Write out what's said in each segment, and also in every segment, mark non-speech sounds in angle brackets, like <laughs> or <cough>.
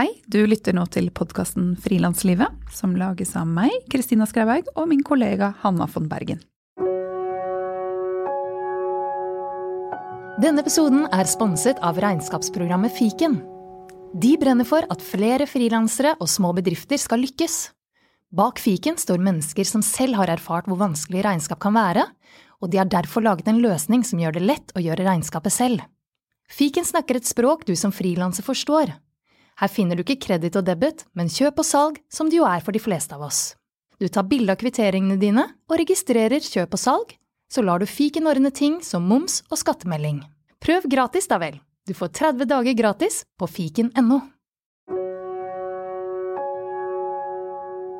Hei, du lytter nå til podkasten Frilanslivet, som lages av meg, Kristina Skreiberg, og min kollega Hanna von Bergen. Denne episoden er sponset av regnskapsprogrammet Fiken. De brenner for at flere frilansere og små bedrifter skal lykkes. Bak fiken står mennesker som selv har erfart hvor vanskelig regnskap kan være, og de har derfor laget en løsning som gjør det lett å gjøre regnskapet selv. Fiken snakker et språk du som frilanser forstår. Her finner du ikke kreditt og debit, men kjøp og salg, som det jo er for de fleste av oss. Du tar bilde av kvitteringene dine og registrerer kjøp og salg, så lar du fiken ordne ting som moms og skattemelding. Prøv gratis, da vel. Du får 30 dager gratis på fiken.no.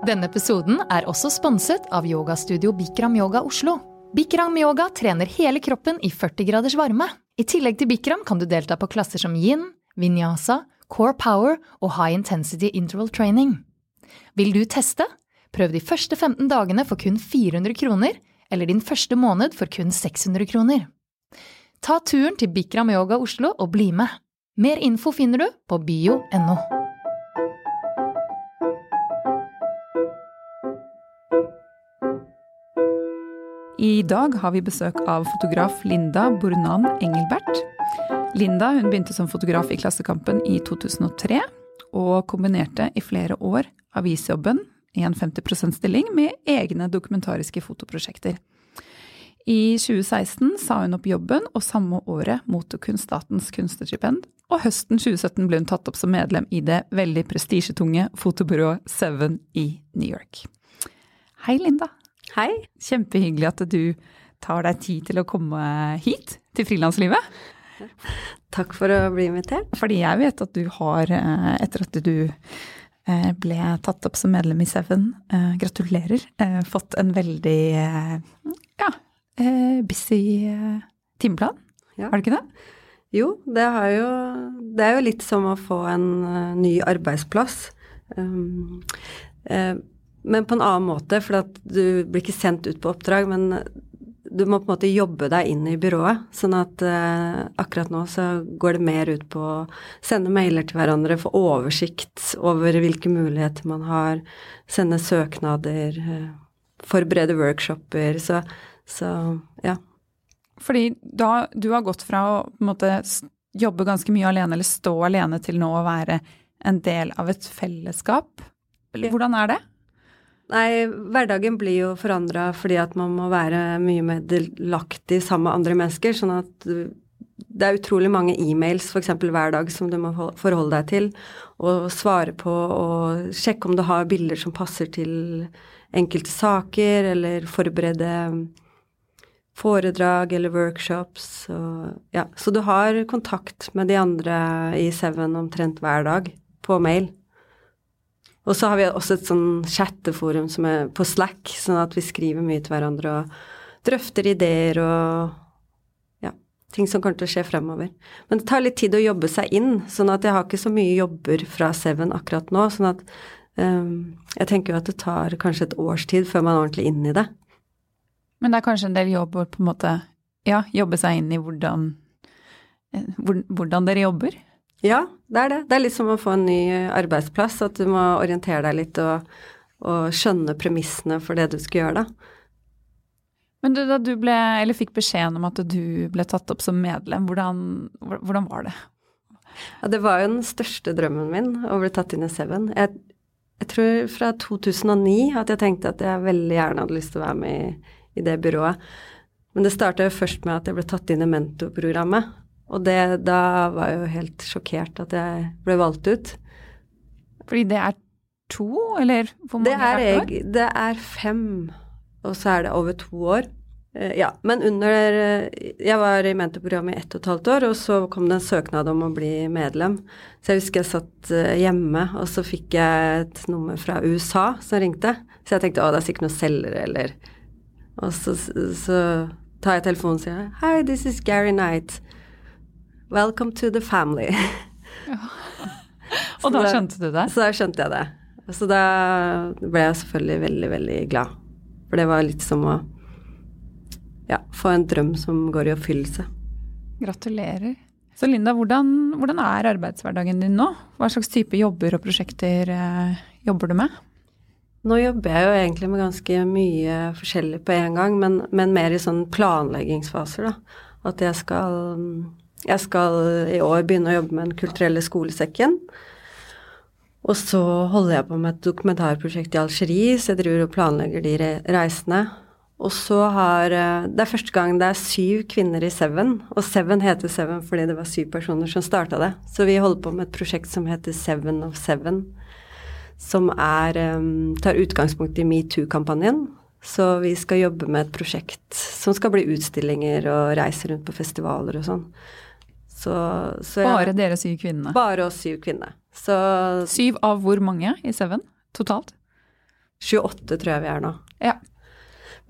Denne episoden er også sponset av yogastudio Bikram Yoga Oslo. Bikram Yoga trener hele kroppen i 40 graders varme. I tillegg til Bikram kan du delta på klasser som yin, vinyasa, core power og high intensity interval training. Vil du teste? Prøv de første 15 dagene for kun 400 kroner, eller din første måned for kun 600 kroner. Ta turen til Bikram Yoga Oslo og bli med. Mer info finner du på bio.no. I dag har vi besøk av fotograf Linda Burnan Engelbert. Linda hun begynte som fotograf i Klassekampen i 2003, og kombinerte i flere år avisjobben i en 50 %-stilling med egne dokumentariske fotoprosjekter. I 2016 sa hun opp jobben, og samme året mottok hun statens kunstnerstipend. Og høsten 2017 ble hun tatt opp som medlem i det veldig prestisjetunge fotobyrået Seven i New York. Hei, Linda. Hei. Kjempehyggelig at du tar deg tid til å komme hit, til frilanslivet. <laughs> Takk for å bli invitert. Fordi jeg vet at du har, eh, etter at du eh, ble tatt opp som medlem i Seven, eh, gratulerer, fått en veldig ja, busy timeplan. Ja. Har du ikke det? Jo, det, jo, det er jo litt som å få en ny arbeidsplass. Um, uh, men på en annen måte, for du blir ikke sendt ut på oppdrag, men du må på en måte jobbe deg inn i byrået. Sånn at eh, akkurat nå så går det mer ut på å sende mailer til hverandre, få oversikt over hvilke muligheter man har, sende søknader, eh, forberede workshoper. Så, så ja. Fordi da du har gått fra å på en måte jobbe ganske mye alene, eller stå alene, til nå å være en del av et fellesskap. Hvordan er det? Nei, hverdagen blir jo forandra fordi at man må være mye mer delaktig sammen med andre mennesker. Sånn at det er utrolig mange e-mails f.eks. hver dag som du må forholde deg til og svare på og sjekke om du har bilder som passer til enkelte saker, eller forberede foredrag eller workshops. Og, ja. Så du har kontakt med de andre i Seven omtrent hver dag på mail. Og så har vi også et sånn chatteforum som er på Slack, sånn at vi skriver mye til hverandre og drøfter ideer og ja, ting som kommer til å skje fremover. Men det tar litt tid å jobbe seg inn, sånn at jeg har ikke så mye jobber fra Seven akkurat nå. sånn at um, jeg tenker jo at det tar kanskje et års tid før man er ordentlig inn i det. Men det er kanskje en del jobb å på en måte ja, jobbe seg inn i hvordan, eh, hvordan dere jobber? Ja, det er det. Det er litt som å få en ny arbeidsplass, at du må orientere deg litt og, og skjønne premissene for det du skal gjøre, da. Men du, da du ble, eller fikk beskjeden om at du ble tatt opp som medlem, hvordan, hvordan var det? Ja, det var jo den største drømmen min å bli tatt inn i Seven. Jeg, jeg, tror fra 2009 at jeg tenkte at jeg veldig gjerne hadde lyst til å være med i, i det byrået. Men det starta først med at jeg ble tatt inn i mentorprogrammet. Og det, da var jeg jo helt sjokkert at jeg ble valgt ut. Fordi det er to, eller hvor mange det er, år? det er fem, og så er det over to år. Uh, ja, men under Jeg var i mentorprogrammet i ett og et halvt år, og så kom det en søknad om å bli medlem. Så jeg husker jeg satt uh, hjemme, og så fikk jeg et nummer fra USA som ringte. Så jeg tenkte å, det er sikkert noen selgere, eller Og så, så tar jeg telefonen og sier Hi, this is Gary Knight. Welcome to the family. <laughs> Og da skjønte du det? Så da skjønte jeg det. Så da ble jeg selvfølgelig veldig, veldig glad. For det var litt som å ja, få en drøm som går i oppfyllelse. Gratulerer. Så Linda, hvordan, hvordan, er arbeidshverdagen din nå? Hva slags type jobber og prosjekter eh, jobber du med? Nå jobber jeg jo egentlig med ganske mye forskjellig på en gang, men, men mer i sånn planleggingsfaser, da. At jeg skal, jeg skal i år begynne å jobbe med Den kulturelle skolesekken. Og så holder jeg på med et dokumentarprosjekt i Algerie, så jeg driver og planlegger de reisene. Og så har eh, Det er første gang det er syv kvinner i Seven. Og Seven heter Seven fordi det var syv personer som starta det. Så vi holder på med et prosjekt som heter Seven of Seven. Som er, um, tar utgangspunkt i metoo-kampanjen. Så vi skal jobbe med et prosjekt som skal bli utstillinger og reise rundt på festivaler og sånn. Så, så jeg, bare dere syv kvinnene? Bare oss syv kvinner. Så, syv av hvor mange i Seven totalt? 28 tror jeg vi er nå. Ja.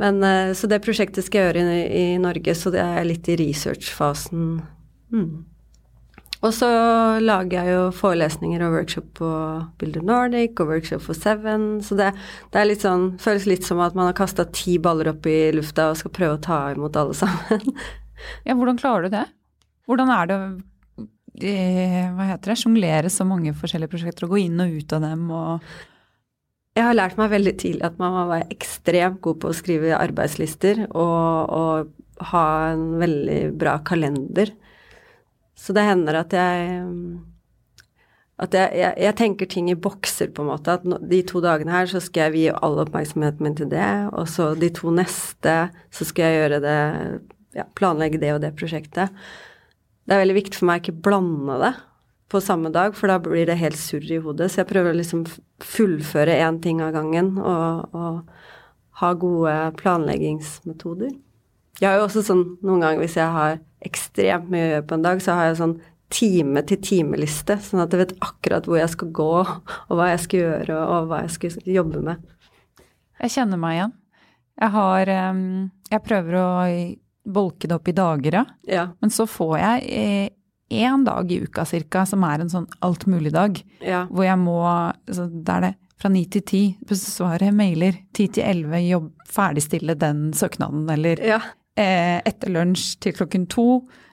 Men, eh, så det prosjektet skal jeg gjøre i, i Norge, så det er litt i researchfasen. Mm. Og så lager jeg jo forelesninger og workshop på Builder Nordic og workshop for Seven. Så det, det litt sånn, føles litt som at man har kasta ti baller opp i lufta og skal prøve å ta imot alle sammen. <laughs> ja, hvordan klarer du det? Hvordan er det eh, hva heter det, sjonglere så mange forskjellige prosjekter og gå inn og ut av dem og jeg har lært meg veldig tidlig at man må være ekstremt god på å skrive arbeidslister og, og ha en veldig bra kalender. Så det hender at jeg at jeg, jeg, jeg, tenker ting i bokser, på en måte. At de to dagene her så skal jeg vie all oppmerksomheten min til det. Og så de to neste så skal jeg gjøre det ja, Planlegge det og det prosjektet. Det er veldig viktig for meg å ikke blande det på samme dag, for da blir det helt surr i hodet. Så jeg prøver å liksom fullføre én ting av gangen og, og ha gode planleggingsmetoder. Jeg har jo også sånn noen ganger hvis jeg har ekstremt mye å gjøre på en dag, så har jeg sånn time-til-time-liste, sånn at jeg vet akkurat hvor jeg skal gå, og hva jeg skal gjøre, og hva jeg skal jobbe med. Jeg kjenner meg igjen. Jeg har Jeg prøver å bolke det opp i dager, ja. Men så får jeg eh, én dag i uka cirka som er en sånn altmulig-dag. Ja. Hvor jeg må altså, Da er det fra ni til ti besvare mailer. Ti til elleve jobb, ferdigstille den søknaden. Eller ja. eh, etter lunsj til klokken to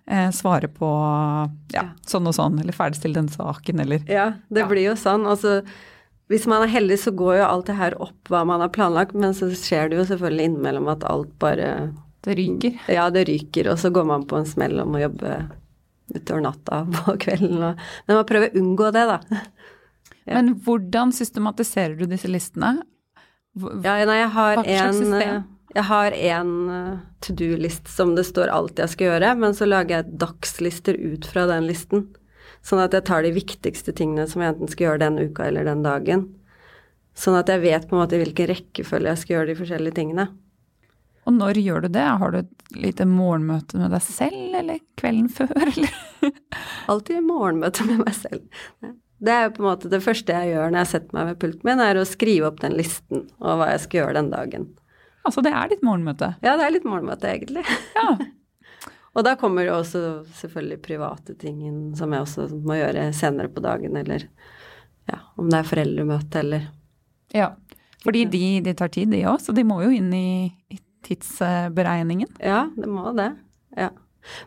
eh, svare på ja, sånn og sånn. Eller ferdigstille den saken, eller Ja, det blir jo sånn. Altså hvis man er heldig, så går jo alt det her opp hva man har planlagt, men så skjer det jo selvfølgelig innimellom at alt bare Det ryker. Ja, det ryker, og så går man på en smell om å jobbe utover natta <laughs> på kvelden. Og, men man prøver å unngå det, da. <laughs> Ja. Men hvordan systematiserer du disse listene? ja, nei, jeg har en jeg har en eh, to do-list som det står alt jeg skal gjøre, men så lager jeg dagslister ut fra den listen. Sånn at jeg tar de viktigste tingene som jeg enten skal gjøre den uka eller den dagen. Sånn at jeg vet på en måte hvilken rekkefølge jeg skal gjøre de forskjellige tingene. Og når gjør du det? Har du et lite morgenmøte med deg selv, eller kvelden før, <laughs> eller? Alltid morgenmøte med meg selv. Det er jo på en måte det første jeg gjør når jeg setter meg ved pulten min, er å skrive opp den listen og hva jeg skal gjøre den dagen. Altså det er litt morgenmøte? Ja, det er litt morgenmøte, egentlig. Ja. <laughs> og da kommer jo også selvfølgelig private ting inn som jeg også må gjøre senere på dagen, eller ja, om det er foreldremøte eller Ja. Fordi de, de tar tid, de òg, så de må jo inn i, i tidsberegningen? Ja, det må det. Ja.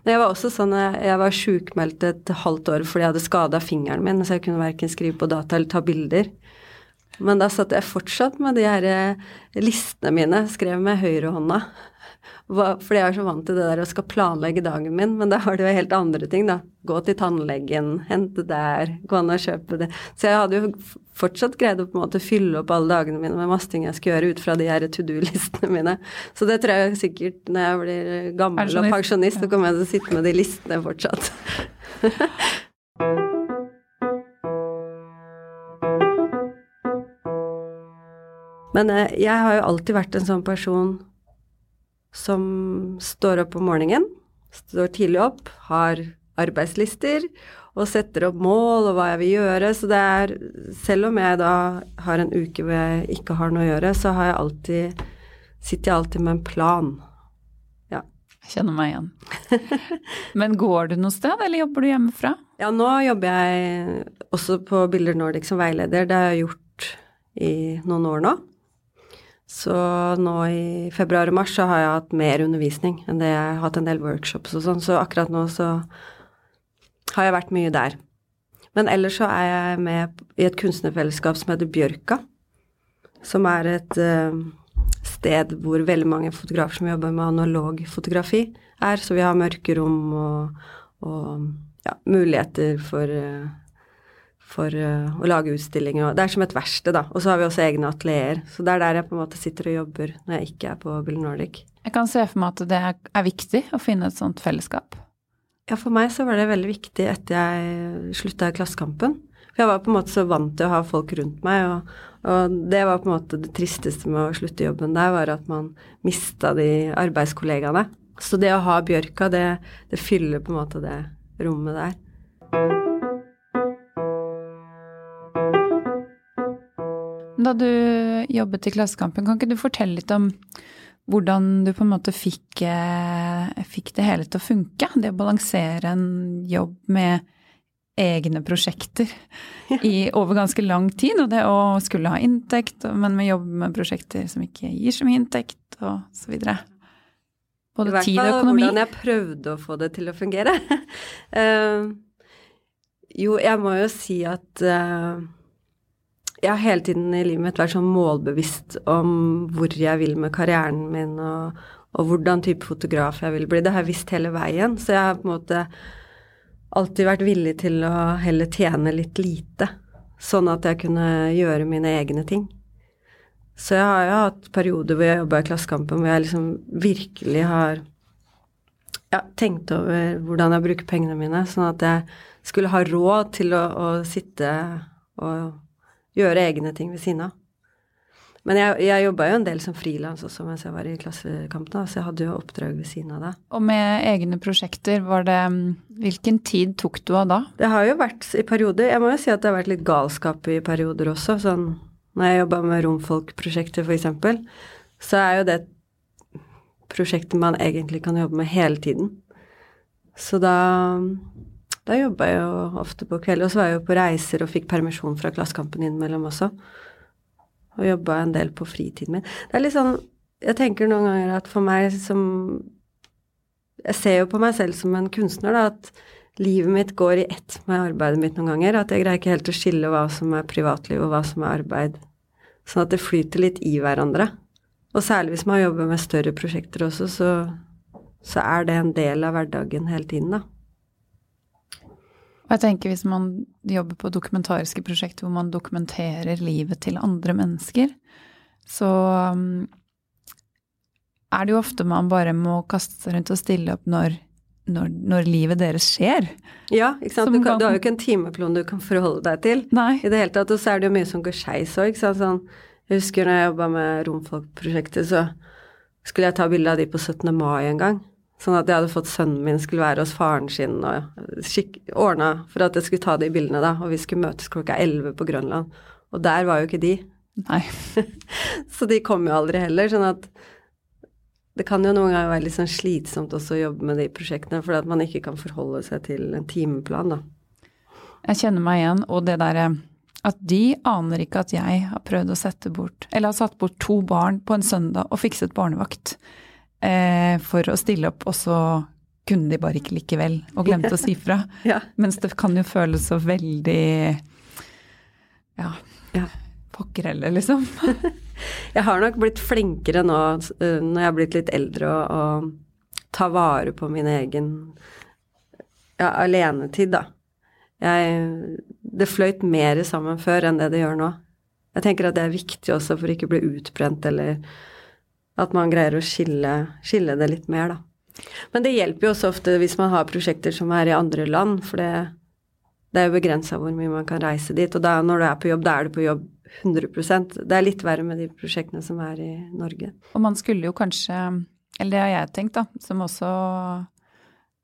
Men jeg var også sånn, jeg var sjukmeldt et halvt år fordi jeg hadde skada fingeren min, så jeg kunne verken skrive på data eller ta bilder. Men da satt jeg fortsatt med de her eh, listene mine, skrev med høyrehånda. Fordi jeg er så vant til det der å skal planlegge dagen min, men da var det jo helt andre ting, da. Gå til tannlegen, hente der, gå an og kjøpe det. Så jeg hadde jo fortsatt greid å på en måte fylle opp alle dagene mine med masse ting jeg skulle gjøre ut fra de her to do-listene mine. Så det tror jeg sikkert når jeg blir gammel og pensjonist, så kommer jeg til å sitte med de listene fortsatt. <laughs> Men eh, jeg har jo alltid vært en sånn person som står opp om morgenen, står tidlig opp, har arbeidslister og setter opp mål og hva jeg vil gjøre. Så det er Selv om jeg da har en uke hvor jeg ikke har noe å gjøre, så har jeg alltid sitter jeg alltid med en plan. Ja. Jeg kjenner meg igjen. Men går du noe sted, eller jobber du hjemmefra? Ja, nå jobber jeg også på Bilder Nordic som veileder. Det har jeg gjort i noen år nå. Så nå i februar og mars så har jeg hatt mer undervisning enn det jeg har hatt en del workshops og sånn, så akkurat nå så har jeg vært mye der. Men ellers så er jeg med i et kunstnerfellesskap som heter Bjørka. Som er et uh, sted hvor veldig mange fotografer som jobber med analog fotografi er. Så vi har mørkerom og, og ja, muligheter for, uh, for uh, å lage utstillinger. Det er som et verksted, da. Og så har vi også egne atelierer. Så det er der jeg på en måte sitter og jobber når jeg ikke er på Bill Nordic. Jeg kan se for meg at det er viktig å finne et sånt fellesskap. Ja, for meg så var det veldig viktig etter jeg slutta i Klassekampen. For jeg var på en måte så vant til å ha folk rundt meg, og, og, det var på en måte det tristeste med å slutte jobben der, var at man mista de arbeidskollegaene. Så det å ha Bjørka, det, det fyller på en måte det rommet der. Da du jobbet i Klassekampen, kan ikke du fortelle litt om hvordan du på en måte fikk, eh, fikk, det hele til å funke. Det å balansere en jobb med egne prosjekter i, over ganske lang tid. Og det å skulle ha inntekt, men med jobb med prosjekter som ikke gir så mye inntekt, og så videre. Både tid og økonomi. I hvert fall hvordan jeg prøvde å få det til å fungere. uh, <laughs> jo, jeg må jo si at uh, jeg har hele tiden i livet mitt vært sånn målbevisst om hvor jeg vil med karrieren min, og, og, hvordan type fotograf jeg vil bli. Det har jeg visst hele veien. Så jeg har på en måte alltid vært villig til å heller tjene litt lite, sånn at jeg kunne gjøre mine egne ting. Så jeg har jo hatt perioder hvor jeg jobba i Klassekampen hvor jeg liksom virkelig har ja, tenkt over hvordan jeg bruker pengene mine, sånn at jeg skulle ha råd til å, å sitte og gjøre egne ting ved siden av. Men jeg, jeg jobba jo en del som frilans også mens jeg var i Klassekampen, så jeg hadde jo oppdrag ved siden av det. Og med egne prosjekter, var det Hvilken tid tok du av da? Det har jo vært i perioder Jeg må jo si at det har vært litt galskap i perioder også. Sånn når jeg jobba med romfolkprosjekter, f.eks., så er jo det prosjektet man egentlig kan jobbe med hele tiden. Så da da jobba jeg jo ofte på kveld. Og så var jeg jo på reiser og fikk permisjon fra Klassekampen innimellom også. Og jobba en del på fritiden min. Det er litt sånn Jeg tenker noen ganger at for meg som Jeg ser jo på meg selv som en kunstner, da, at livet mitt går i ett med arbeidet mitt noen ganger. At jeg greier ikke helt å skille hva som er privatliv og hva som er arbeid. Sånn at det flyter litt i hverandre. Og særlig hvis man jobber med større prosjekter også, så, så er det en del av hverdagen hele tiden, da. Og jeg tenker hvis man jobber på dokumentariske prosjekter hvor man dokumenterer livet til andre mennesker, så um, er det jo ofte man bare må kaste seg rundt og stille opp når, når, når livet deres skjer. Ja, ikke sant. Du, kan, du, har jo ikke en timeplan du kan forholde deg til Nei. i det hele tatt. Og så er det jo mye som går skeis òg, ikke sant. Sånn, jeg husker når jeg jobba med Romfolk-prosjektet, så skulle jeg ta bilde av de på 17. mai en gang. Sånn at jeg hadde fått sønnen min skulle være hos faren sin og ordna for at jeg skulle ta de bildene, da. Og vi skulle møtes klokka elleve på Grønland. Og der var jo ikke de. Nei. <laughs> så de kom jo aldri heller. Sånn at det kan jo noen ganger være litt sånn slitsomt også å jobbe med de prosjektene, fordi at man ikke kan forholde seg til en timeplan, da. Jeg kjenner meg igjen, og det derre at de aner ikke at jeg har prøvd å sette bort, eller har satt bort to barn på en søndag og fikset barnevakt eh, for å stille opp, og så kunne de bare ikke likevel, og glemte å si fra. <laughs> ja. Mens det kan jo føles så veldig ja, ja. pokkerelle, liksom. <laughs> jeg har nok blitt flinkere nå eh, når jeg har blitt litt eldre, å ta vare på min egen ja, alenetid, da. Jeg, det fløyt mer sammen før enn det det gjør nå. Jeg tenker at det er viktig også for ikke å bli utbrent eller at man greier å skille, skille, det litt mer, da. Men det hjelper jo også ofte hvis man har prosjekter som er i andre land, for det, det er jo begrensa hvor mye man kan reise dit. Og da, når du er på jobb, da er du på jobb 100% Det er litt verre med de prosjektene som er i Norge. Og man skulle jo kanskje, eller det har jeg tenkt, da, som også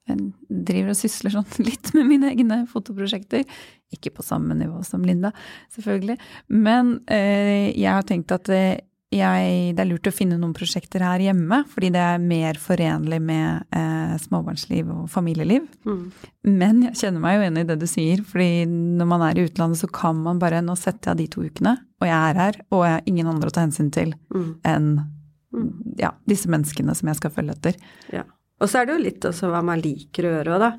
driver og sysler sånn <laughs> litt med mine egne fotoprosjekter. Ikke på samme nivå som Linda, selvfølgelig. Men eh, jeg har tenkt at eh, jeg, det er lurt å finne noen prosjekter her hjemme, fordi det er mer forenlig med eh, småbarnsliv og familieliv. Mm. Men jeg kjenner meg jo enig i det du sier, fordi når man er i utlandet, så kan man bare Nå setter jeg de to ukene, og jeg er her, og jeg har ingen andre å ta hensyn til mm. enn mm. ja, disse menneskene som jeg skal følge etter. Ja. Og så er det jo litt også hva man liker å gjøre òg, da.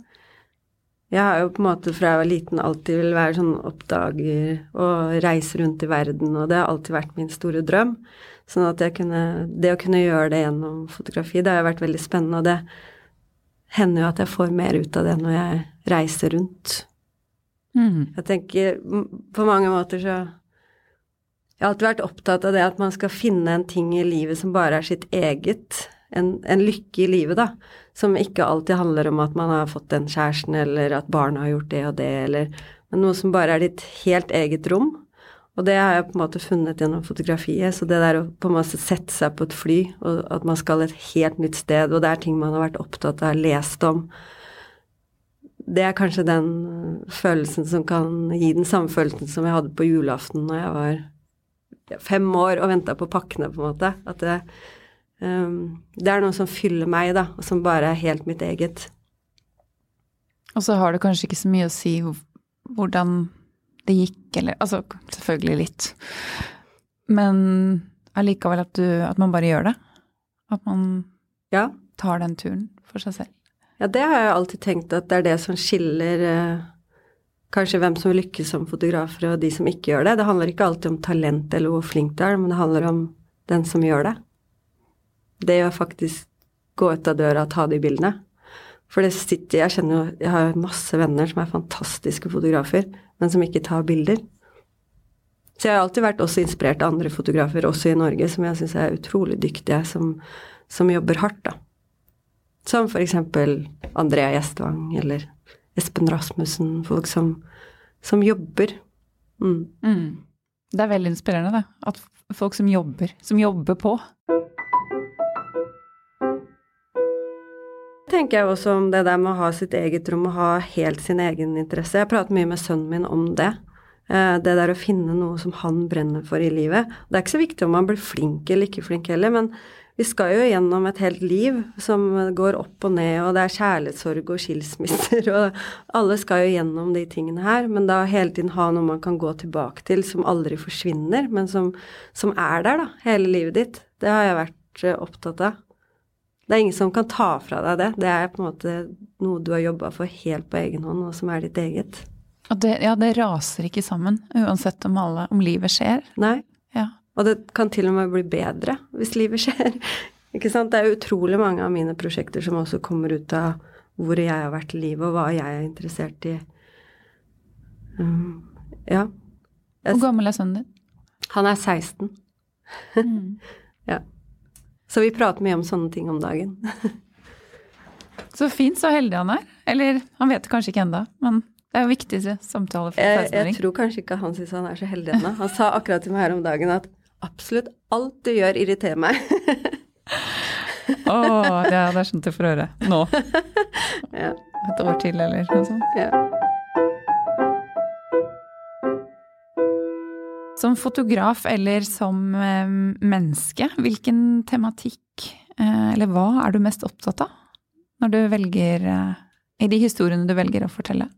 Jeg har jo på en måte fra jeg var liten alltid vil være sånn oppdager og reise rundt i verden, og det har alltid vært min store drøm. Sånn at jeg kunne, det å kunne gjøre det gjennom fotografi, det har vært veldig spennende, og det hender jo at jeg får mer ut av det når jeg reiser rundt. Mm. Jeg tenker på mange måter så Jeg har alltid vært opptatt av det at man skal finne en ting i livet som bare er sitt eget. En, en lykke i livet, da. Som ikke alltid handler om at man har fått den kjæresten, eller at barna har gjort det og det, eller Men noe som bare er ditt helt eget rom. Og det har jeg på en måte funnet gjennom fotografiet. Så det der å på en måte sette seg på et fly, og at man skal et helt nytt sted, og det er ting man har vært opptatt av, lest om Det er kanskje den følelsen som kan gi den samme følelsen som jeg hadde på julaften når jeg var fem år og venta på pakkene, på en måte. At det, det er noe som fyller meg, da, og som bare er helt mitt eget. Og så har det kanskje ikke så mye å si hvordan det gikk, eller Altså, selvfølgelig litt. Men allikevel at du At man bare gjør det. At man Ja. tar den turen for seg selv. Ja, det har jeg alltid tenkt at det er det som skiller eh, kanskje hvem som lykkes som fotografer og de som ikke gjør det. Det handler ikke alltid om talent eller hvor flink du er, men det handler om den som gjør det. Det å faktisk gå ut av døra og ta de bildene. For det sitter Jeg kjenner jo Jeg har masse venner som er fantastiske fotografer, men som ikke tar bilder. Så jeg har alltid vært også inspirert av andre fotografer, også i Norge, som jeg syns er utrolig dyktige, som, som jobber hardt, da. Som for eksempel Andrea Gjestvang eller Espen Rasmussen, folk som, som jobber. Mm. Mm. Det er veldig inspirerende, det. At folk som jobber, som jobber på. Tenker jeg også om det der med å ha sitt eget rom og ha helt sin egen interesse. Jeg prater mye med sønnen min om det. Eh, det der å finne noe som han brenner for i livet. Det er ikke så viktig om man blir flink eller ikke flink heller, men vi skal jo gjennom et helt liv som går opp og ned, og det er kjærlighetssorg og skilsmisser, <laughs> og alle skal jo gjennom de tingene her, men da hele tiden ha noe man kan gå tilbake til som aldri forsvinner, men som, som er der, da, hele livet ditt. Det har jeg vært eh, opptatt av. Det er ingen som kan ta fra deg det. Det er på en måte noe du har jobba for helt på egen hånd, og som er ditt eget. Det, ja, det raser ikke sammen, uansett om, alle, om livet skjer. Nei. Ja. Og det kan til og med bli bedre hvis livet <laughs> skjer. Ikke sant? Det er utrolig mange av mine prosjekter som også kommer ut av hvor jeg har vært i livet, og hva jeg er interessert i. Um, ja. Hvor gammel er sønnen din? Han er 16. Mm. <laughs> ja. Så vi prater mye om sånne ting om dagen. <laughs> så fint, så heldig han er. Eller han vet det kanskje ikke enda, men det er jo viktig samtale for jeg, 16-åring. jeg tror kanskje ikke han syns han er så heldig ennå. Han sa akkurat til meg her om dagen at absolutt alt du gjør, irriterer meg. <laughs> Å, det er, det er sånt jeg får høre nå. <laughs> ja. Et år til, eller noe sånt. ja. Som fotograf eller som eh, menneske, hvilken tematikk eh, eller hva er du mest opptatt av når du velger eh, I de historiene du velger å fortelle?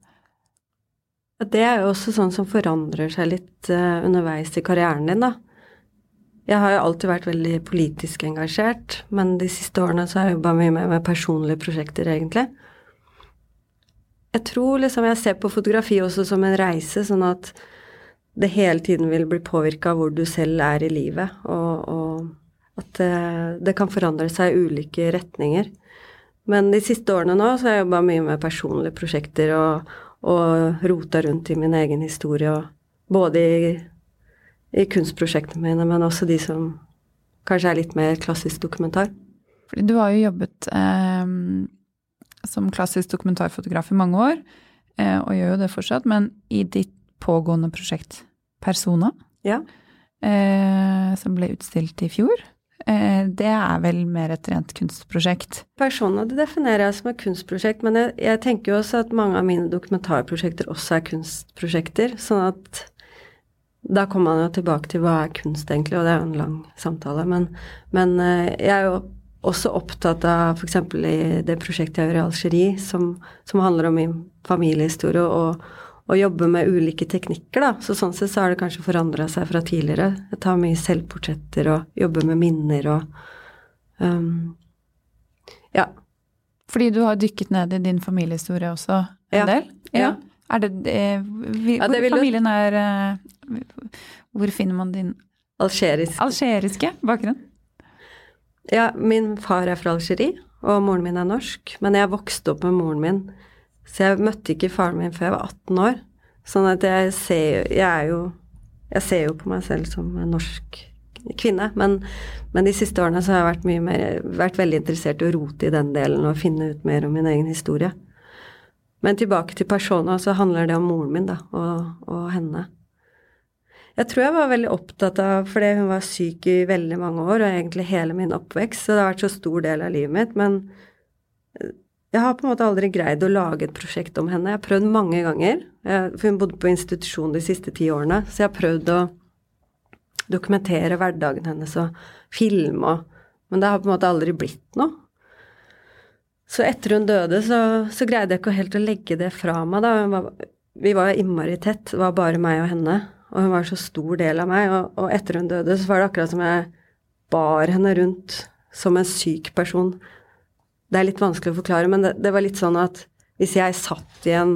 Det er jo også sånn som forandrer seg litt underveis i karrieren din, da. Jeg har jo alltid vært veldig politisk engasjert, men de siste årene så har jeg jobba mye mer med personlige prosjekter, egentlig. Jeg tror liksom jeg ser på fotografi også som en reise, sånn at det hele tiden vil bli påvirka av hvor du selv er i livet, og, og at det, det, kan forandre seg i ulike retninger. Men de siste årene nå så har jeg jobba mye med personlige prosjekter og, og rota rundt i min egen historie, og både i, i kunstprosjektene mine, men også de som kanskje er litt mer klassisk dokumentar. Fordi du har jo jobbet eh, som klassisk dokumentarfotograf i mange år, eh, og gjør jo det fortsatt, men i ditt pågående prosjekt Persona, Ja. eh, som ble utstilt i fjor, eh, det er vel mer et rent kunstprosjekt? Persona det definerer jeg som et kunstprosjekt, men jeg, jeg tenker jo også at mange av mine dokumentarprosjekter også er kunstprosjekter. Sånn at da kommer man jo tilbake til hva er kunst egentlig, og det er jo en lang samtale. Men, men eh, jeg er jo også opptatt av f.eks. i det prosjektet jeg gjør i Algerie, som, som handler om min familiehistorie, og, og jobbe med ulike teknikker, da. Så sånn sett så har det kanskje forandra seg fra tidligere. Jeg tar mye selvportretter og jobber med minner og um, Ja. Fordi du har dykket ned i din familiehistorie også en Ja. del? Ja. Er det, eh, vi, Ja, det familien er eh, Hvor finner man din Algerisk. algeriske bakgrunn? Ja, min far er fra Algerie, og moren min er norsk. Men jeg vokste opp med moren min, så jeg møtte ikke faren min før jeg var 18 år. Sånn at jeg ser Jeg jo Jeg ser jo på meg selv som en norsk kvinne, men, men de siste årene så har jeg vært mye mer Vært veldig interessert i å rote i den delen og finne ut mer om min egen historie. Men tilbake til persona, så handler det om moren min, da, og, og henne. Jeg tror jeg var veldig opptatt av Fordi hun var syk i veldig mange år, og egentlig hele min oppvekst, så det har vært så stor del av livet mitt. Men jeg har på en måte aldri greid å lage et prosjekt om henne. Jeg har prøvd mange ganger. For hun bodde på institusjon de siste ti årene, så jeg har prøvd å dokumentere hverdagen hennes og filme og Men det har på en måte aldri blitt noe. Så etter hun døde, så, så greide jeg ikke helt å legge det fra meg, da. Var, vi var innmari tett. Det var bare meg og henne. Og hun var en så stor del av meg. Og, og etter hun døde, så var det akkurat som jeg bar henne rundt som en syk person. Det er litt vanskelig å forklare, men det, det var litt sånn at hvis jeg satt i en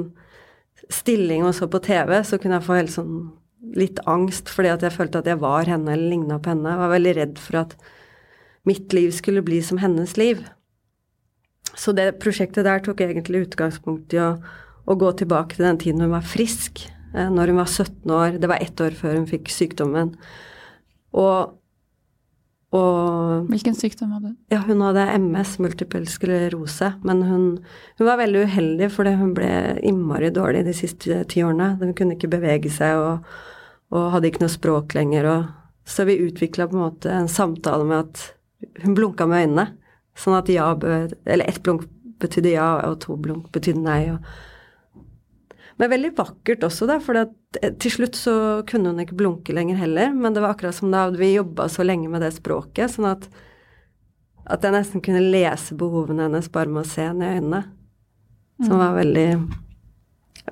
stilling og så på TV, så kunne jeg få helt sånn litt angst fordi at jeg følte at jeg var henne eller ligna på henne. Jeg var veldig redd for at mitt liv skulle bli som hennes liv. Så det prosjektet der tok egentlig utgangspunkt i å, å gå tilbake til den tiden hun var frisk. Eh, når hun var 17 år. Det var ett år før hun fikk sykdommen. Og, og Hvilken sykdom hadde hun? ja, hun hadde MS, multiple sklerose, men hun, hun var veldig uheldig fordi hun ble innmari dårlig de siste ti årene. Hun kunne ikke bevege seg og, og hadde ikke noe språk lenger. Og, så vi utvikla på en måte en samtale med at hun blunka med øynene. Sånn at ja, eller ett blunk betydde ja, og to blunk betydde nei. Og, men veldig vakkert også, da, for til slutt så kunne hun ikke blunke lenger heller. Men det var akkurat som da vi jobba så lenge med det språket, sånn at, at jeg nesten kunne lese behovene hennes bare med å se henne i øynene. Som var veldig,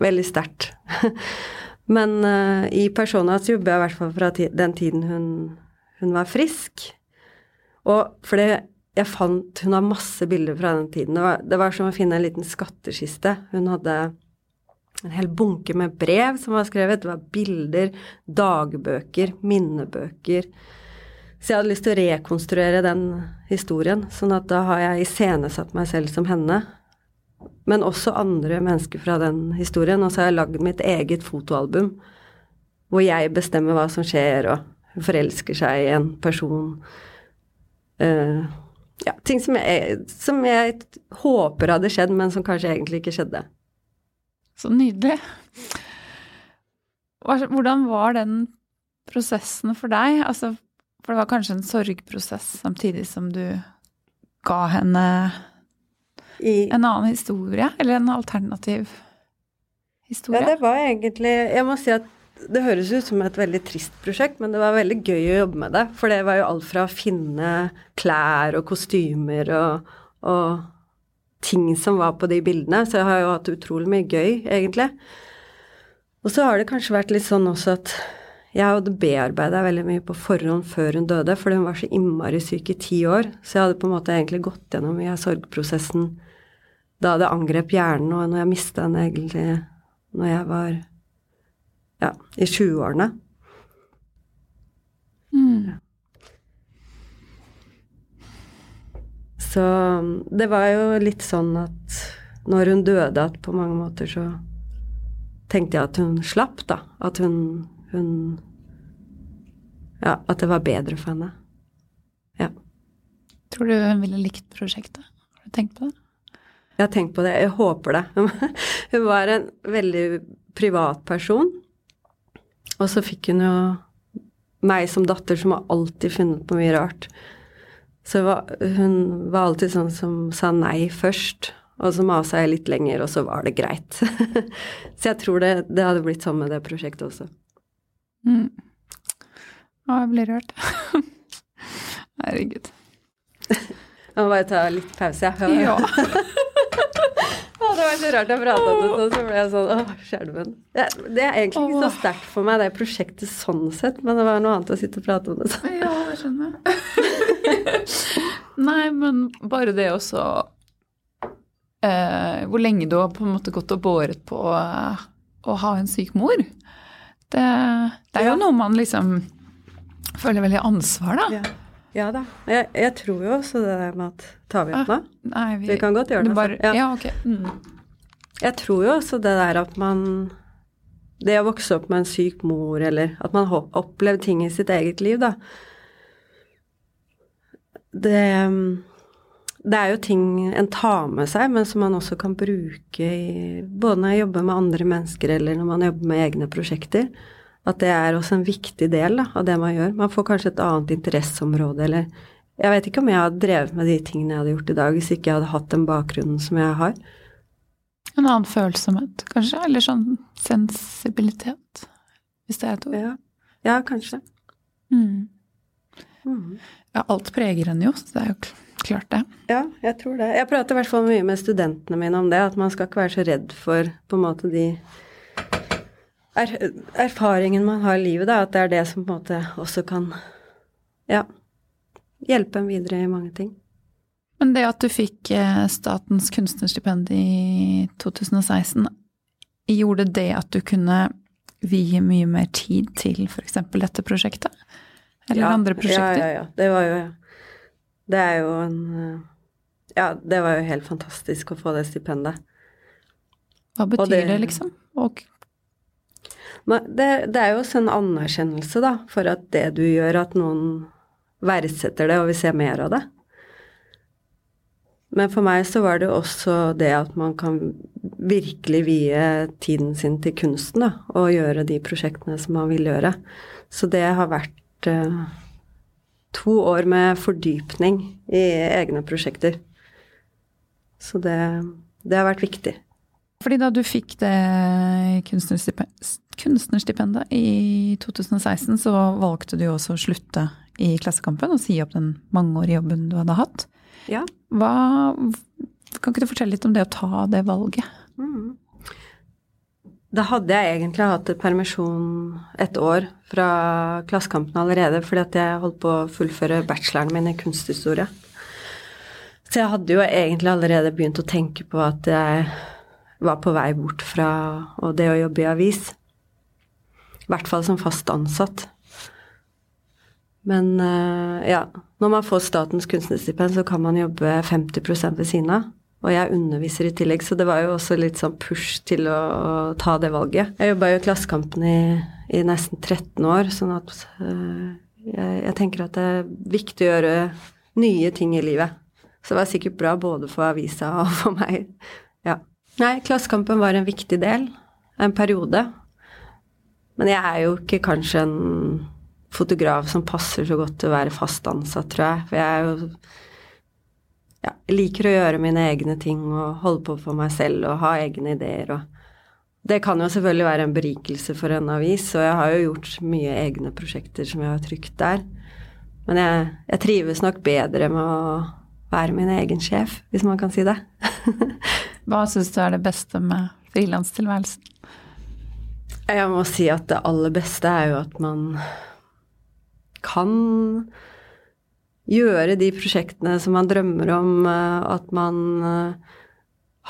veldig sterkt. <laughs> Men uh, i Persona så jobber jeg i hvert fall fra den tiden hun, hun var frisk. Og fordi jeg fant Hun har masse bilder fra den tiden. Det var, det var som å finne en liten skattkiste. Hun hadde en hel bunke med brev som var skrevet. Det var bilder, dagbøker, minnebøker. Så jeg hadde lyst til å rekonstruere den historien. Sånn at da har jeg iscenesatt meg selv som henne. Men også andre mennesker fra den historien. Og så har jeg lagd mitt eget fotoalbum hvor jeg bestemmer hva som skjer, og forelsker seg i en person. Uh, ja, ting som jeg, som jeg håper hadde skjedd, men som kanskje egentlig ikke skjedde. Så nydelig. Hvordan var den prosessen for deg? Altså, for det var kanskje en sorgprosess samtidig som du ga henne I, en annen historie, eller en alternativ historie? Ja, det var egentlig Jeg må si at det høres ut som et veldig trist prosjekt, men det var veldig gøy å jobbe med det. For det var jo alt fra å finne klær og kostymer og, og ting som var på de bildene. Så jeg har jo hatt utrolig mye gøy, egentlig. Og så har det kanskje vært litt sånn også at jeg hadde bearbeida veldig mye på forhånd før hun døde, fordi hun var så innmari syk i ti år. Så jeg hadde på en måte egentlig gått gjennom mye av sorgprosessen da det angrep hjernen, og når jeg mista henne egentlig når jeg var ja, i 20-årene. Mm. Så um, det var jo litt sånn at når hun døde, at på mange måter så tenkte jeg at hun slapp, da. At hun, hun Ja, at det var bedre for henne. Ja. Tror du hun ville likt prosjektet? Har du tenkt på det? Jeg har tenkt på det. Jeg håper det. <laughs> Hun var en veldig privat person. Og så fikk hun jo meg som datter, som har alltid funnet på mye rart. Så var, hun var alltid sånn som sa nei først, og så masa jeg litt lenger, og så var det greit. <laughs> så jeg tror det, det hadde blitt sånn med det prosjektet også. Mm. Å, jeg blir rørt. <laughs> Herregud. Jeg må bare ta litt pause, jeg. Ja. <laughs> Det var så rart jeg prata om det sånn, så ble jeg sånn åh, skjelven. Det, det er egentlig ikke så sterkt for meg, det prosjektet sånn sett, men det var noe annet å sitte og prate om det sånn. Ja, det skjønner jeg. <laughs> Nei, men bare det også eh, hvor lenge du har på en måte gått og båret på eh, å ha en syk mor. Det, det er jo Ja. noe man liksom føler veldig ansvar, da. Ja, ja da. Jeg, jeg tror jo også det der med at Tar vi opp nå? Nei, Vi kan godt gjøre det, Bare, ja. Ja. ok. Mm. Jeg tror jo også det der at man Det å vokse opp med en syk mor, eller at man har opplevd ting i sitt eget liv, da Det det er jo ting en tar med seg, men som man også kan bruke i Både når jeg jobber med andre mennesker, eller når man jobber med egne prosjekter. At det er også en viktig del da, av det man gjør. Man får kanskje et annet interesseområde, eller Jeg vet ikke om jeg hadde drevet med de tingene jeg hadde gjort i dag, hvis ikke jeg hadde hatt den bakgrunnen som jeg har. En annen følsomhet, kanskje? Eller sånn sensibilitet, hvis det er et ord. Ja, ja kanskje. Mm. Mm. Ja, alt preger en jo, så det er jo klart det. Ja, jeg tror det. Jeg prater i hvert fall mye med studentene mine om det, at man skal ikke være så redd for på en måte de er, erfaringen man har i livet, da, at det er det som på en måte også kan ja, hjelpe en videre i mange ting. Men det at du fikk eh, Statens kunstnerstipend i 2016, gjorde det at du kunne vie mye mer tid til f.eks. dette prosjektet? Eller ja, andre prosjekter? Ja, ja, ja. Det var jo Det er jo en eh, Ja, det var jo helt fantastisk å få det stipendet. Hva betyr det- det, liksom? Og, det, det er jo også en anerkjennelse, da, for at det du gjør, at noen verdsetter det og vil se mer av det. Men for meg så var det også det at man kan virkelig vie tiden sin til kunsten, da, og gjøre de prosjektene som man vil gjøre. Så det har vært uh, to år med fordypning i egne prosjekter. Så det, det har vært viktig. fordi da du fikk det kunstnerstipendet, kunstnerstipendet i 2016, så valgte du også å slutte i Klassekampen og si opp den mangeårige jobben du hadde hatt. Ja. Hva, kan ikke du fortelle litt om det å ta det valget? Mm. Da hadde jeg egentlig hatt permisjon et år fra Klassekampen allerede, fordi at jeg holdt på å fullføre bacheloren min i kunsthistorie. Så jeg hadde jo egentlig allerede begynt å tenke på at jeg var på vei bort fra det å jobbe i avis. I hvert fall som fast ansatt. Men eh, ja, når man får Statens kunstnerstipend, så kan man jobbe 50 ved siden av. Og jeg underviser i tillegg, så det var jo også litt sånn push til å, å ta det valget. Jeg jobba jo i Klassekampen i, i nesten 13 år, sånn at øh, jeg, jeg tenker at det er viktig å gjøre nye ting i livet. Så det var sikkert bra både for avisa og for meg. Ja. Nei, Klassekampen var en viktig del. En periode. Men jeg er jo ikke kanskje en fotograf som passer så godt til å være fast ansatt, tror jeg. For jeg er jo ja, jeg liker å gjøre mine egne ting og holde på for meg selv og ha egne ideer og Det kan jo selvfølgelig være en berikelse for en avis, og jeg har jo gjort mye egne prosjekter som jeg har trykt der. Men jeg, jeg trives nok bedre med å være min egen sjef, hvis man kan si det. <laughs> Hva syns du er det beste med frilanstilværelsen? Jeg må si at det aller beste er jo at man kan gjøre de prosjektene som man drømmer om, eh, at man eh,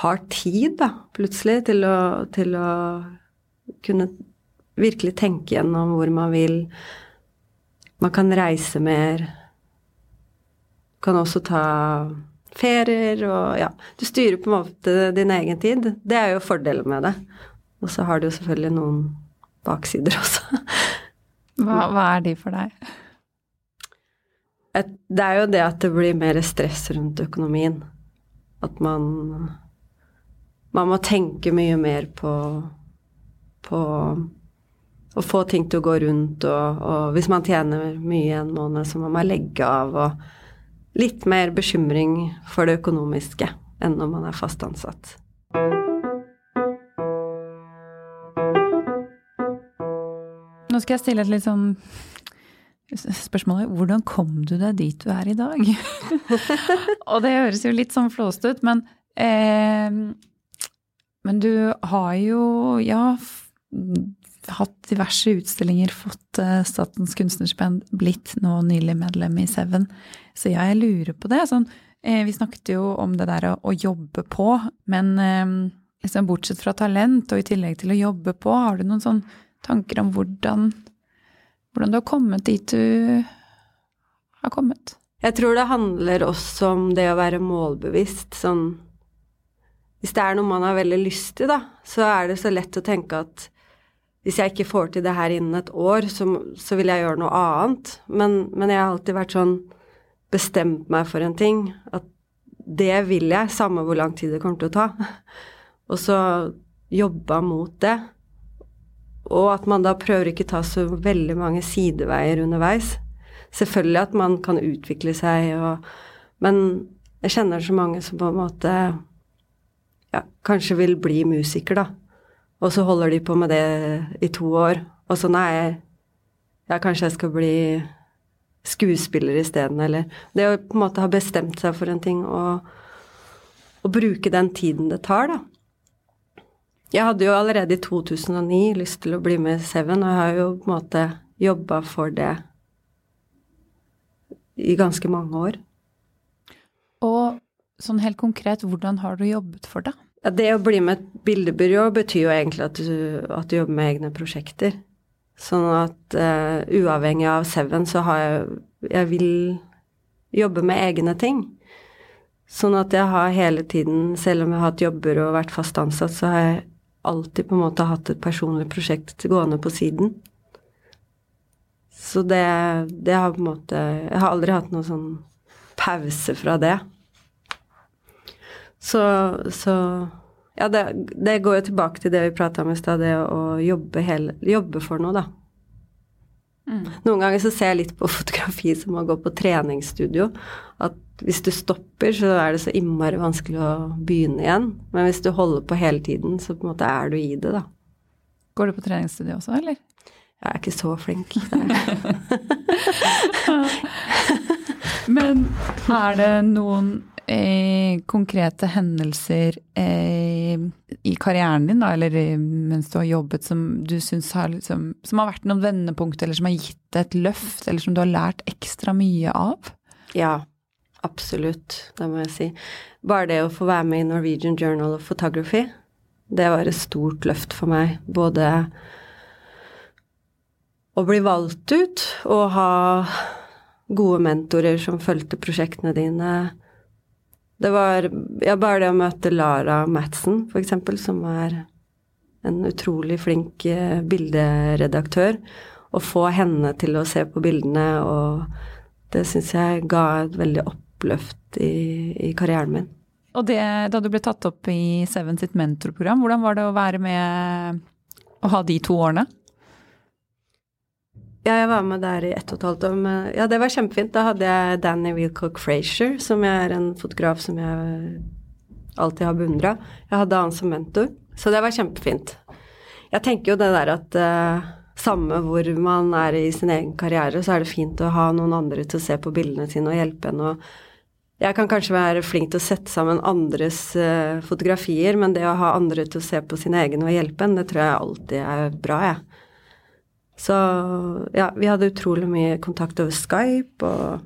har tid, da, plutselig, til å, til å kunne virkelig tenke gjennom hvor man vil. Man kan reise mer. Kan også ta ferier og ja. Du styrer på en måte din egen tid. Det er jo fordelen med det. Og så har det jo selvfølgelig noen baksider også. Hva, hva er de for deg? Et, det er jo det at det blir mer stress rundt økonomien. At man Man må tenke mye mer på på å få ting til å gå rundt, og, og hvis man tjener mye en måned, så må man legge av, og litt mer bekymring for det økonomiske enn når man er fast ansatt. Nå skal jeg stille et litt sånn spørsmål. Hvordan kom du deg dit du er i dag? <laughs> og det høres jo litt sånn flåst ut, men eh, Men du har jo, ja, hatt diverse utstillinger, fått eh, Statens kunstnerspenn blitt nå nylig medlem i Seven. Så jeg lurer på det. Sånn, Eh, vi snakket jo om det der å, å jobbe på, men eh, liksom bortsett fra talent og i tillegg til å jobbe på, har du noen sånn tanker om hvordan, hvordan du har kommet dit du har kommet? Jeg tror det handler også om det å være målbevisst. Sånn Hvis det er noe man har veldig lyst til, da, så er det så lett å tenke at hvis jeg ikke får til det her innen et år, så, så vil jeg gjøre noe annet. Men, men, jeg har alltid vært sånn bestemt meg for en ting. At det vil jeg, samme hvor lang tid det kommer til å ta. <laughs> Og så jobba mot det. Og at man da prøver ikke ta så veldig mange sideveier underveis. Selvfølgelig at man kan utvikle seg og Men jeg kjenner så mange som på en måte ja, kanskje vil bli musiker, da. Og så holder de på med det i to år. Og så nei, ja, kanskje jeg skal bli skuespiller isteden, eller Det å på en måte ha bestemt seg for en ting og, og bruke den tiden det tar, da. Jeg hadde jo allerede i 2009 lyst til å bli med i Seven, og jeg har jo på en måte jobba for det i ganske mange år. Og sånn helt konkret, hvordan har du jobbet for det? Ja, det å bli med et bildebyrå betyr jo egentlig at du, at du jobber med egne prosjekter. Sånn at uh, uavhengig av Seven, så har jeg Jeg vil jobbe med egne ting. Sånn at jeg har hele tiden, selv om jeg har hatt jobber og vært fast ansatt, så har jeg alltid på en måte hatt et personlig prosjekt gående på siden. Så det, det har på en måte Jeg har aldri hatt noen sånn pause fra det. Så, så Ja, det, det, går jo tilbake til det vi prata om i stad, det å jobbe, hele, jobbe, for noe, da. Mm. Noen ganger så ser jeg litt på <laughs> fotografi som å gå på treningsstudio. At hvis du stopper, så er det så innmari vanskelig å begynne igjen. Men hvis du holder på hele tiden, så på en måte er du i det, da. Går du på treningsstudio også, eller? Jeg er ikke så flink. <laughs> Men er det noen eh, konkrete hendelser eh, i karrieren din, da, eller eh, mens du har jobbet, som du syns har, liksom, som har vært noen vendepunkt, eller som har gitt deg et løft, eller som du har lært ekstra mye av? Ja, absolutt. Det må jeg si. Bare det å få være med i Norwegian Journal of Photography, det var et stort løft for meg. Både å bli valgt ut og ha gode mentorer som fulgte prosjektene dine. Det var ja, bare det å møte Lara Madsen, eksempel, som er en utrolig flink eh, bilderedaktør. Å få henne til å se på bildene, og det syns jeg ga et veldig oppløft i, i karrieren min. Og det, da du ble tatt opp i Seven sitt mentorprogram, hvordan var det å være med å ha de to årene? Ja, jeg var med der i ett og et halvt år. Men ja, det var kjempefint. Da hadde jeg Danny Wilcock Frazier, som er en fotograf som jeg alltid har beundra. Jeg hadde han som mentor, så det var kjempefint. Jeg tenker jo det der at uh, samme hvor man er i sin egen karriere, så er det fint å ha noen andre til å se på bildene sine og hjelpe en. og jeg kan kanskje være flink til å sette sammen andres uh, fotografier, men det å ha andre til å se på sine egne og hjelpe en, det tror jeg alltid er bra, jeg. Så ja, vi hadde utrolig mye kontakt over Skype og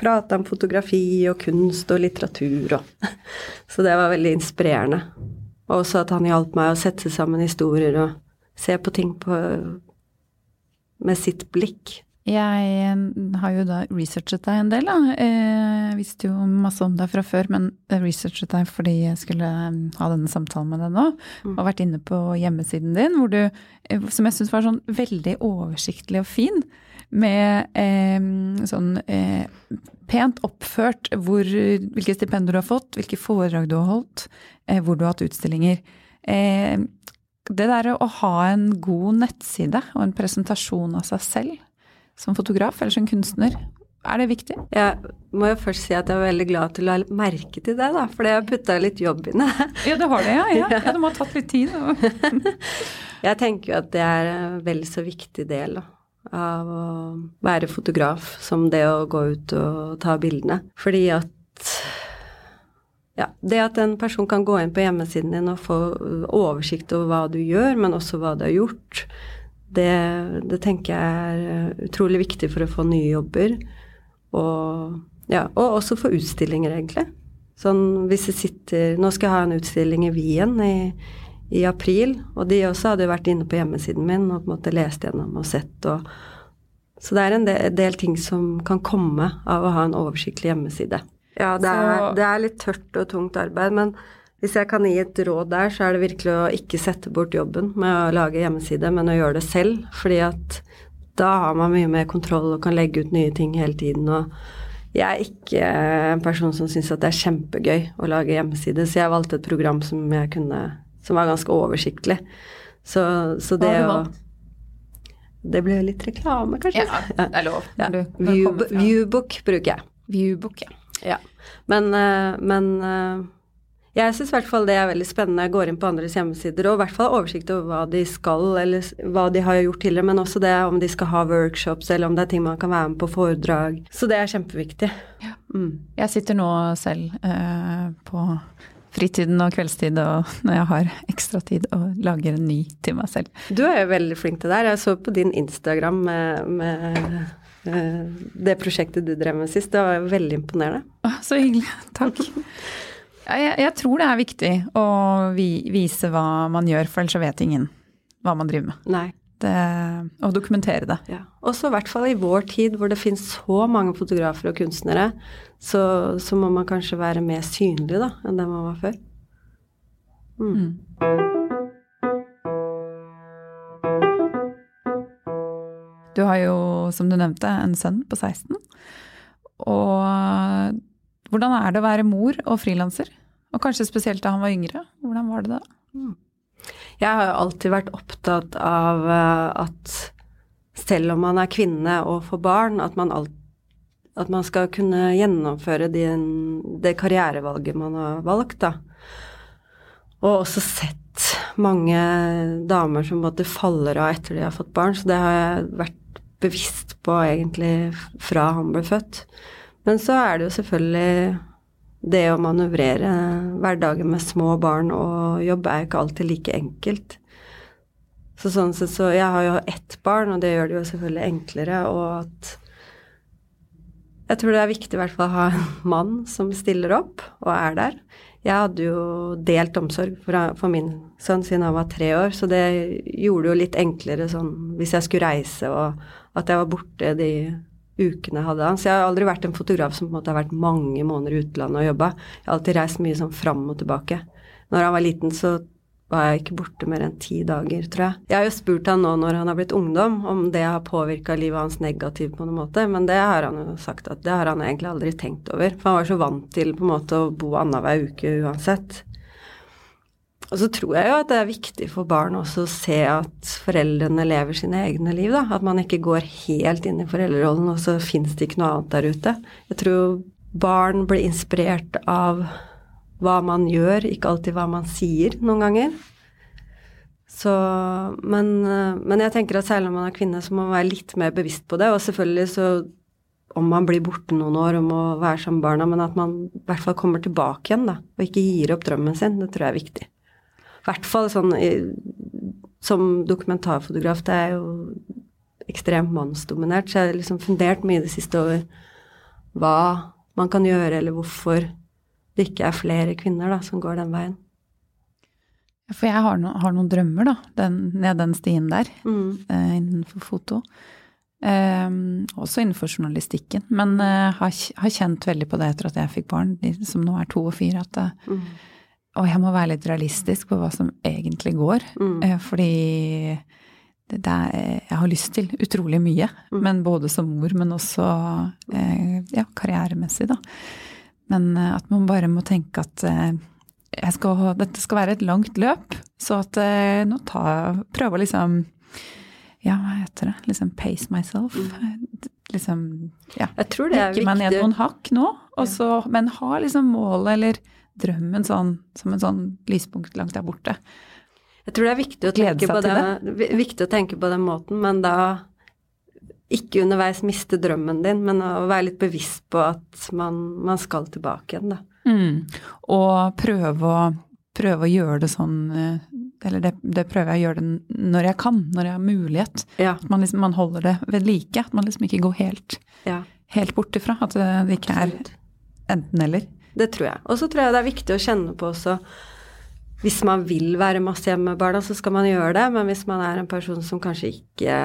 prata om fotografi og kunst og litteratur og <laughs> Så det var veldig inspirerende. Og også at han hjalp meg å sette sammen historier og se på ting på, med sitt blikk. Jeg eh, har jo da researchet deg en del, da. Jeg eh, visste jo masse om deg fra før, men researchet deg fordi jeg skulle eh, ha denne samtalen med deg nå. Mm. Og vært inne på hjemmesiden din, hvor du, som jeg syns var sånn veldig oversiktlig og fin, med eh, sånn eh, pent oppført hvor, hvilke stipender du har fått, hvilke foredrag du har holdt, eh, hvor du har hatt utstillinger. det der å ha en god nettside og en presentasjon av seg selv som fotograf eller som kunstner? Er det viktig? Jeg må jo først si at jeg er veldig glad til å ha merke til det, da. For jeg har putta litt jobb inn det. <laughs> ja, det har det, ja. ja. ja det må ha tatt litt tid. <laughs> jeg tenker jo at det er en vel så viktig del da, av å være fotograf som det å gå ut og ta bildene. Fordi at ja, det at en person kan gå inn på hjemmesiden din og få oversikt over hva du gjør, men også hva du har gjort, det, det, tenker jeg er utrolig viktig for å få nye jobber. Og Ja, og også for utstillinger, egentlig. Sånn hvis det sitter Nå skal jeg ha en utstilling i Wien i, i april, og de også hadde vært inne på hjemmesiden min og på en måte lest gjennom og sett og Så det er en del, del ting som kan komme av å ha en oversiktlig hjemmeside. Ja, det er, det er litt tørt og tungt arbeid, men hvis jeg kan gi et råd der, så er det virkelig å ikke sette bort jobben med å lage hjemmeside, men å gjøre det selv. Fordi at da har man mye mer kontroll og kan legge ut nye ting hele tiden. Og jeg er ikke en person som syns at det er kjempegøy å lage hjemmeside, så jeg valgte et program som jeg kunne Som var ganske oversiktlig. Så, så det å Det ble litt reklame, kanskje? Ja, det er lov. Ja. Viewbook, viewbook bruker jeg. Viewbook, ja. Ja. Men, eh, men eh, jeg syns i hvert fall det er veldig spennende. Jeg går inn på andres hjemmesider og i hvert fall oversikt over hva de skal, eller hva de har gjort tidligere, men også det om de skal ha workshops, eller om det er ting man kan være med på foredrag. Så det er kjempeviktig. Ja. Mm. Jeg sitter nå selv eh, på fritiden og kveldstid og <laughs> når jeg har ekstra tid og lager en ny til meg selv. Du er jo veldig flink til det her. Jeg så på din Instagram med, med uh, det prosjektet du drev med sist. Det var veldig imponerende. Så hyggelig. Takk. <laughs> Jeg, jeg, tror det er viktig å vi, vise hva man gjør, for ellers så vet ingen hva man driver med. Nei. Det, og dokumentere det. Ja. Også i hvert fall i vår tid hvor det finnes så mange fotografer og kunstnere, så, så må man kanskje være mer synlig da, enn det man var før. Mm. Mm. Du har jo, som du nevnte, en sønn på 16. Og hvordan er det å være mor og frilanser? Og kanskje spesielt da han var yngre. Hvordan var det da? Mm. Jeg har jo alltid vært opptatt av eh, at selv om man er kvinne og får barn, at man, alt, at man skal kunne gjennomføre din, det karrierevalget man har valgt, da. Og også sett mange damer som måtte faller av etter de har fått barn, så det har jeg vært bevisst på egentlig fra han ble født. Men så er det jo selvfølgelig det å manøvrere hverdagen med små barn og jobb er jo ikke alltid like enkelt. Så sånn sett så Jeg har jo ett barn, og det gjør det jo selvfølgelig enklere, og at Jeg tror det er viktig i hvert fall å ha en mann som stiller opp og er der. Jeg hadde jo delt omsorg for, min sønn siden han var tre år, så det gjorde det jo litt enklere sånn hvis jeg skulle reise og at jeg var borte de ukene hadde. Så jeg har aldri vært en fotograf som på en måte har vært mange måneder i utlandet og jobba. Jeg har alltid reist mye sånn fram og tilbake. Når han var liten, så var jeg ikke borte mer enn ti dager, tror jeg. Jeg har jo spurt han nå når han har blitt ungdom, om det har påvirka livet hans negativt på noen måte, men det har han jo sagt at det har han egentlig aldri tenkt over. For han var så vant til på en måte å bo annenhver uke uansett. Og så tror jeg jo at det er viktig for barn også å se at foreldrene lever sine egne liv, da. At man ikke går helt inn i foreldrerollen, og så fins det ikke noe annet der ute. Jeg tror barn blir inspirert av hva man gjør, ikke alltid hva man sier noen ganger. Så, men, men jeg tenker at særlig når man er kvinne, så må man være litt mer bevisst på det. Og selvfølgelig så om man blir borte noen år og må være sammen med barna, men at man i hvert fall kommer tilbake igjen, da. Og ikke gir opp drømmen sin. Det tror jeg er viktig. Hvert fall sånn som dokumentarfotograf, det er jo ekstremt mannsdominert, så jeg har liksom fundert mye i det siste over hva man kan gjøre, eller hvorfor det ikke er flere kvinner da, som går den veien. For jeg har, no, har noen drømmer, da, den, ned den stien der, mm. eh, innenfor foto. Eh, også innenfor journalistikken. Men eh, har, har, kjent veldig på det etter at jeg fikk barn, de som nå er to og fire, at det, mm og jeg må være litt realistisk på hva som egentlig går. Mm. Eh, fordi det, det er, jeg har lyst til utrolig mye. Mm. Men både som mor, men også eh, ja, karrieremessig, da. Men eh, at man bare må tenke at skal, dette skal være et langt løp. Så at nå ta Prøve å liksom Ja, hva heter det? Liksom pace myself. Mm. Liksom Ja. Jeg tror det er viktig. meg ned noen hakk nå, også, ja. men ha liksom målet eller drømmen sånn, som en sånn lyspunkt langt der borte. Jeg tror det er viktig å, tenke på, det, viktig å tenke på den måten, men da ikke underveis miste drømmen din, men å være litt bevisst på at man, man skal tilbake igjen, da. Mm. Og prøve å, prøve å, gjøre det sånn eh, Eller det, det, prøver jeg å gjøre det når jeg kan, når jeg har mulighet. Ja. At man, liksom, man holder det ved like. At man liksom ikke går helt, ja. helt bort ifra. At det ikke er enten-eller. Det tror jeg. Og så tror jeg det er viktig å kjenne på også Hvis man vil være masse hjemme med barna, så skal man gjøre det. Men hvis man er en person som kanskje ikke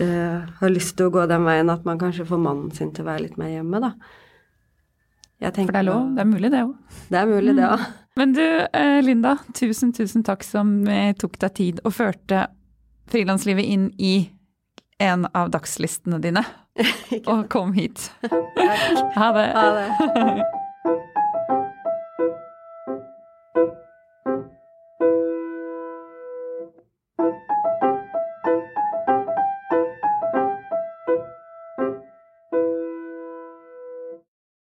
uh, har lyst til å gå den veien, at man kanskje får mannen sin til å være litt mer hjemme, da. For det er lov? Det er mulig, det òg? Det er mulig, det òg. Mm. <laughs> Men du, eh, Linda, tusen, tusen takk som tok deg tid og førte frilanslivet inn i en av dagslistene dine. Og kom hit. Ha det. Ha det.